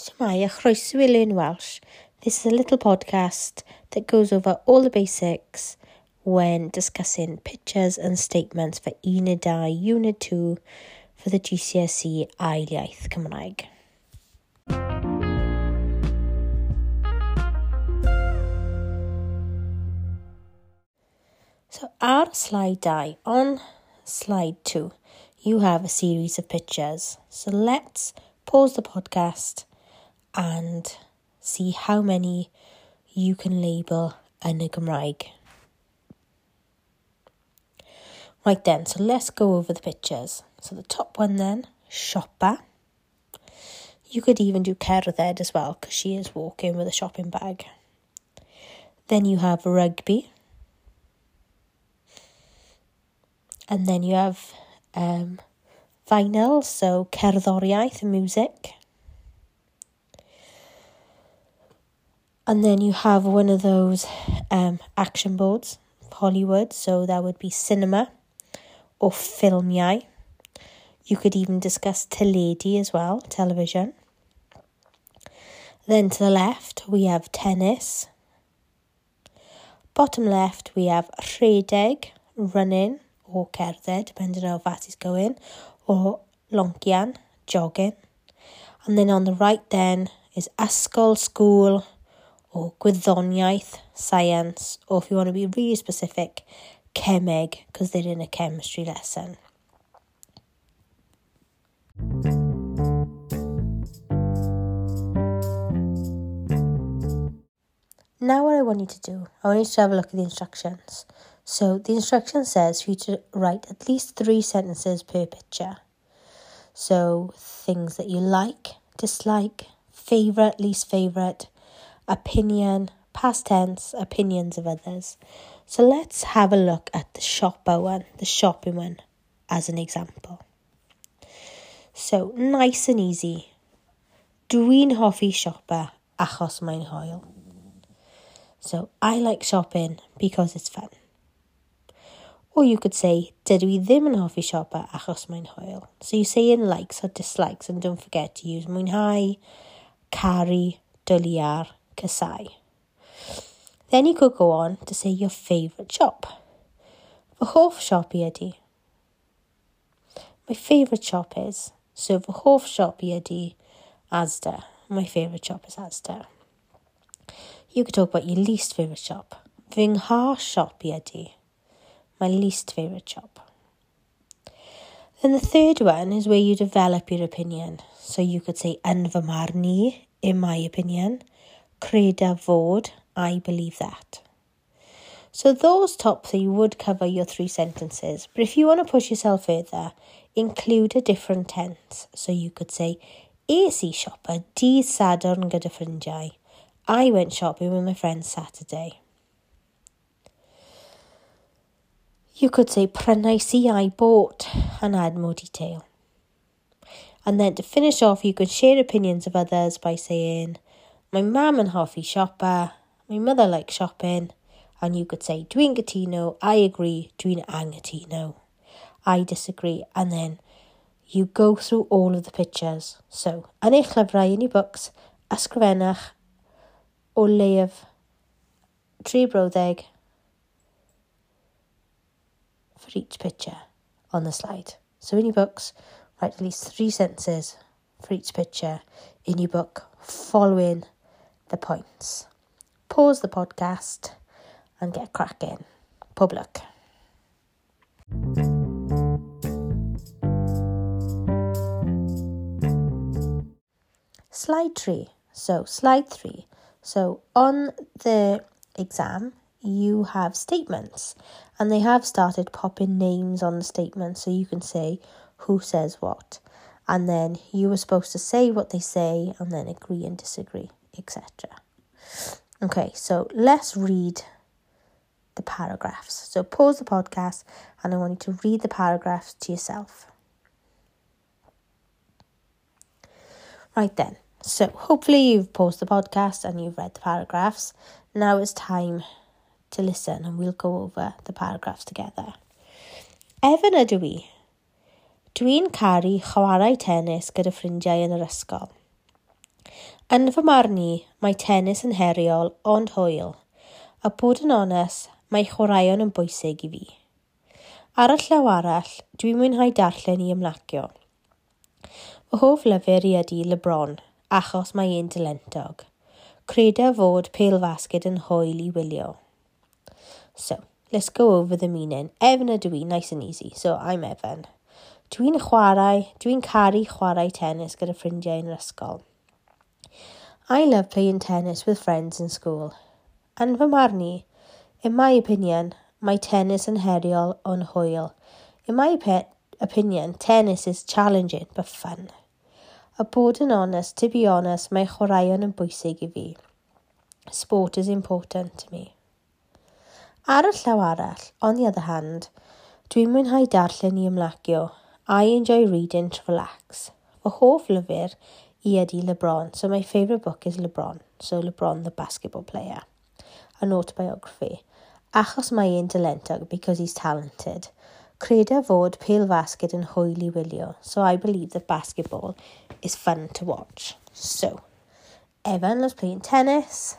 Shemai, a chroeso Learn Welsh. This is a little podcast that goes over all the basics when discussing pictures and statements for Unit 2, Unit 2 for the GCSE Ail Iaith Cymraeg. So our slide 2, on slide 2, you have a series of pictures. So let's pause the podcast and see how many you can label y Right then, so let's go over the pictures. So the top one then, shopper. You could even do cerdded as well because she is walking with a shopping bag. Then you have rugby. And then you have um, vinyl, so cerddoriaeth music. And then you have one of those um, action boards, Hollywood, so that would be cinema or ffilmiau. You could even discuss teledu as well, television. Then to the left, we have tennis. Bottom left, we have rhedeg, running or cerdded, depending on how fast he's going, or loncian, jogging. And then on the right then is ysgol, school, or gwyddoniaeth, science, or if you want to be really specific, chemeg, because they're in a chemistry lesson. Now what I want you to do, I want you to have a look at the instructions. So the instruction says for you to write at least three sentences per picture. So things that you like, dislike, favourite, least favourite, opinion, past tense, opinions of others. So let's have a look at the shopper one, the shopping one, as an example. So, nice and easy. Dwi'n hoffi shopper achos mae'n hwyl. So, I like shopping because it's fun. Or you could say, dydw i ddim yn hoffi shopper achos mae'n hwyl. So you say in likes or dislikes and don't forget to use mwynhau, caru, dwliar, Kasai. Then you could go on to say your favourite shop. Fy hoff shop i. My favourite shop is. So fy hoff shop i Asda. My favourite shop is Asda. You could talk about your least favourite shop. Fy ngha shop i. My least favourite shop. Then the third one is where you develop your opinion. So you could say yn in my opinion, creda fod, I believe that. So those top three would cover your three sentences, but if you want to push yourself further, include a different tense. So you could say, Es i siopa dydd Sadwrn gyda ffrindiau. I went shopping with my friends Saturday. You could say prynais i I bought and add more detail. And then to finish off, you could share opinions of others by saying, my mum and hoffi shopper, my mother likes shopping, and you could say dwi'n gytuno, I agree, dwi'n anghytuno, I disagree, and then you go through all of the pictures. So, yn eich llyfrau, yn ei books, ysgrifennach o leiaf tri brawddeg for each picture on the slide. So in your books, write at least three sentences for each picture. In your book following the points. Pause the podcast and get cracking. Public. Slide 3. So, slide 3. So, on the exam, you have statements and they have started popping names on the statements so you can say who says what. And then you were supposed to say what they say and then agree and disagree etc. Okay, so let's read the paragraphs. So pause the podcast and I want you to read the paragraphs to yourself. Right then, so hopefully you've paused the podcast and you've read the paragraphs. Now it's time to listen and we'll go over the paragraphs together. Evan ydw i. Dwi'n caru chwarae tennis gyda ffrindiau yn yr ysgol. Yn fy marn i, mae tennis yn heriol ond hwyl, a bod yn onest, mae chwaraeon yn bwysig i fi. Ar y llaw arall, dwi'n mwynhau darllen i ymlacio. Fy hoff lyfr i ydy Lebron, achos mae e'n dylentog. Creda fod pêl fasged yn hwyl i wylio. So, let's go over the meaning. Evan ydw i, nice and easy, so I'm Evan. Dwi'n chwarae, dwi'n caru chwarae tennis gyda ffrindiau yn yr ysgol. I love playing tennis with friends in school. Yn fy marn i, in my opinion, mae tennis yn heriol o'n hwyl. In my opinion, tennis is challenging but fun. A bod yn honest, to be honest, mae chwaraeon yn bwysig i fi. Sport is important to me. Ar y llaw arall, on the other hand, dwi'n mwynhau darllen i ymlacio. I enjoy reading to relax. Fy hoff lyfr i ydy LeBron, so my favourite book is LeBron, so LeBron the basketball player. An autobiography. Achos mae dylentog because he's talented. Creda fod pêl basket yn hwyl i wylio, so I believe that basketball is fun to watch. So, Evan loves playing tennis.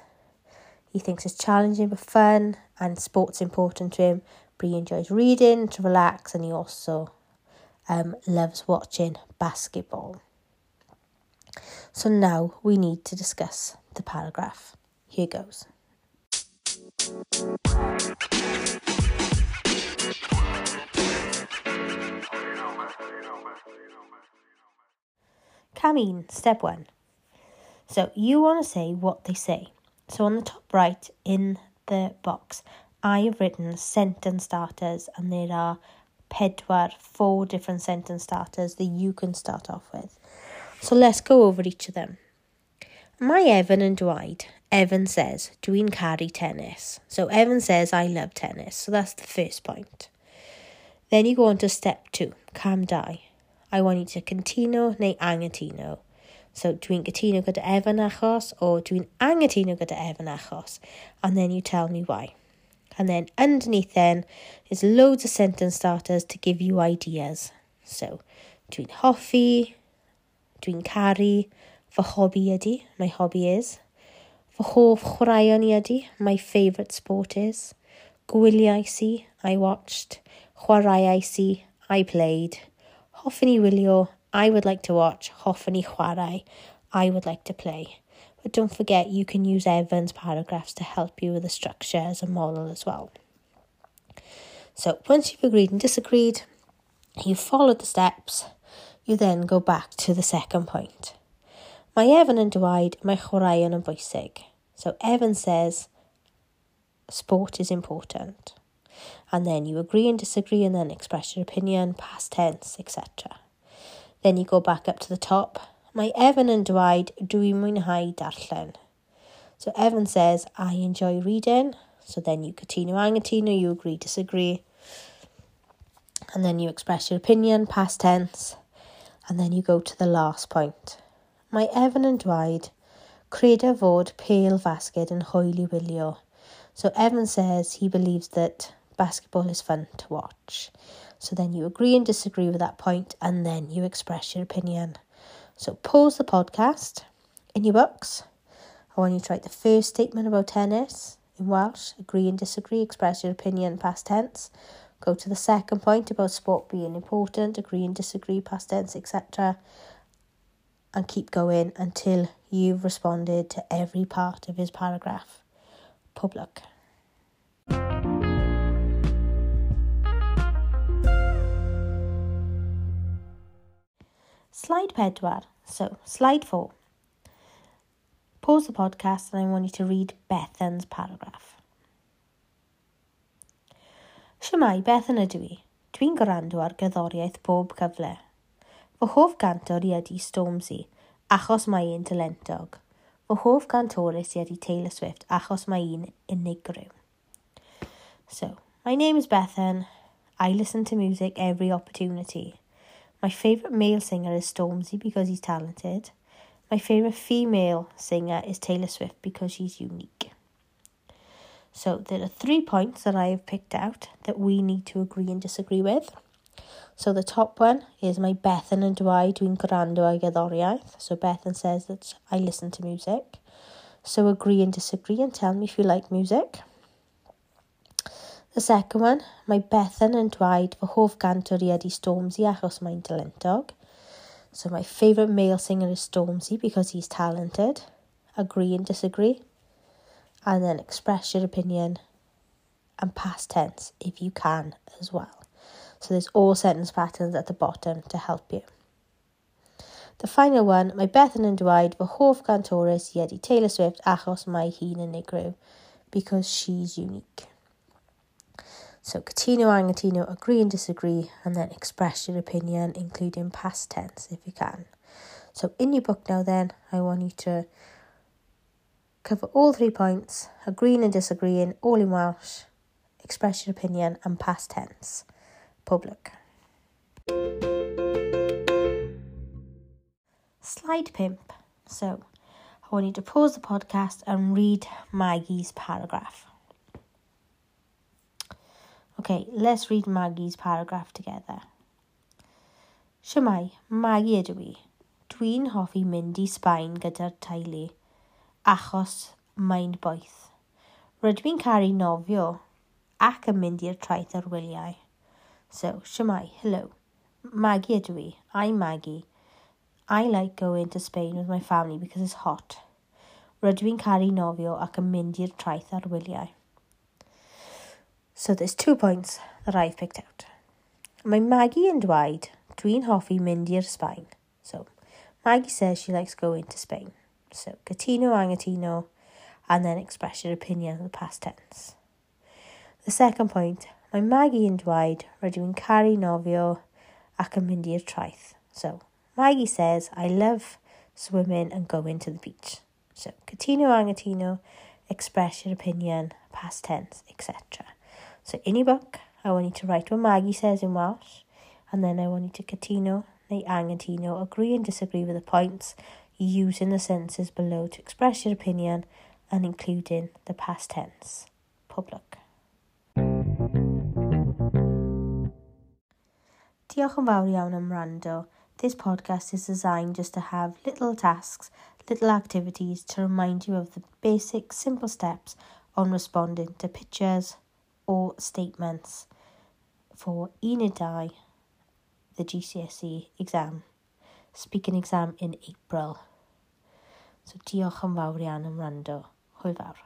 He thinks it's challenging but fun, and sport's important to him. But he enjoys reading to relax, and he also um, loves watching basketball. So now we need to discuss the paragraph. Here goes. Camine, step one. So you want to say what they say. So on the top right in the box, I have written sentence starters, and there are pedwar, four different sentence starters that you can start off with. So let's go over each of them. My Evan and Dwight. Evan says, Dwi'n caru tennis. So Evan says, I love tennis. So that's the first point. Then you go on to step two, cam die. I want you to continuo neu angytuno. So dwi'n cytuno gyda Evan achos, or dwi'n angytuno gyda Evan achos. And then you tell me why. And then underneath then, is loads of sentence starters to give you ideas. So, dwi'n hoffi, dwi'n caru, fy hobi ydy, my hobby is. Fy hoff chwaraeon i ydy, my favourite sport is. Gwyliau si, I watched. Chwaraeau si, I played. Hoffwn i wylio, I would like to watch. Hoffwn i chwarae, I would like to play. But don't forget you can use Evan's paragraphs to help you with the structure as a model as well. So once you've agreed and disagreed, you've followed the steps, you then go back to the second point. Mae Evan and Dwight, mae chwaraeon yn bwysig. So Evan says, sport is important. And then you agree and disagree and then express your opinion, past tense, etc. Then you go back up to the top. Mae Evan yn dweud, dwi'n mwynhau darllen. So Evan says, I enjoy reading. So then you continue, I you agree, disagree. And then you express your opinion, past tense. And then you go to the last point. Mae Evan yn dweud, credu fod pêl fasged yn hwyl i wylio. So Evan says he believes that basketball is fun to watch. So then you agree and disagree with that point and then you express your opinion. So pause the podcast in your books. I want you to write the first statement about tennis in Welsh, agree and disagree, express your opinion, past tense. Go to the second point about sport being important, agree and disagree, past tense, etc. And keep going until you've responded to every part of his paragraph. Public. Slide pedwar. So, slide four. Pause the podcast and I want you to read Bethan's paragraph. Siamai, Bethan ydw i. Dwi'n gwrando ar gyddoriaeth bob cyfle. Fy hoff gantor i ydy Stormzy, achos mae un talentog. Fy hoff gantores i ydy Taylor Swift, achos mae un unigryw. So, my name is Bethan. I listen to music every opportunity. My favourite male singer is Stormzy because he's talented. My favourite female singer is Taylor Swift because she's unique. So there are three points that I have picked out that we need to agree and disagree with. So the top one is my Bethan and Dwy dwi'n gwrando gerddoriaeth. So Bethan says that I listen to music. So agree and disagree and tell me if you like music. The second one, mae Bethan yn dweud fy hoff gantwr i ydy Stormzy achos mae'n dalentog. So my favourite male singer is Stormzy because he's talented. Agree and disagree. And then express your opinion and past tense if you can as well. So there's all sentence patterns at the bottom to help you. The final one, mae Bethan yn dweud fy hoff gantores i ydy Taylor Swift achos mae hi'n unigryw because she's unique. So Catino, Angatino, agree and disagree, and then express your opinion, including past tense if you can. So in your book now, then, I want you to cover all three points agreeing and disagreeing, all in Welsh, express your opinion, and past tense public. Slide pimp. So, I want you to pause the podcast and read Maggie's paragraph. Okay, let's read Maggie's paragraph together. Siamai, Maggie ydw i. Dwi'n hoffi mynd i Sbaen gyda'r teulu, achos mae'n boeth. Rydw i'n caru nofio ac yn mynd i'r traeth ar wyliau. So, Siamai, hello. Maggie ydw i. I'm Maggie. I like going to Spain with my family because it's hot. Rydw i'n caru nofio ac yn mynd i'r traeth ar wyliau. So there's two points that I've picked out. Mae Maggie and Dwight dwi'n hoffi mynd i'r Sbaen. So, Maggie says she likes going to Spain. So, Catino, Angatino, and then express your opinion in the past tense. The second point, Mae Maggie and Dwight rydw i'n caru nofio ac yn. So, Maggie says, I love swimming and going to the beach. So, Catino Angatino, express your opinion, past tense, etc. So, in your book, I want you to write what Maggie says in Welsh, and then I want you to Catino neu Angatino agree and disagree with the points using the sentences below to express your opinion and including the past tense. Public. Diolch yn fawr iawn am rando. This podcast is designed just to have little tasks, little activities to remind you of the basic, simple steps on responding to pictures or statements for Enidai, the GCSE exam. Speaking exam in April. So diolch yn fawr iawn am rando. Hwyl fawr.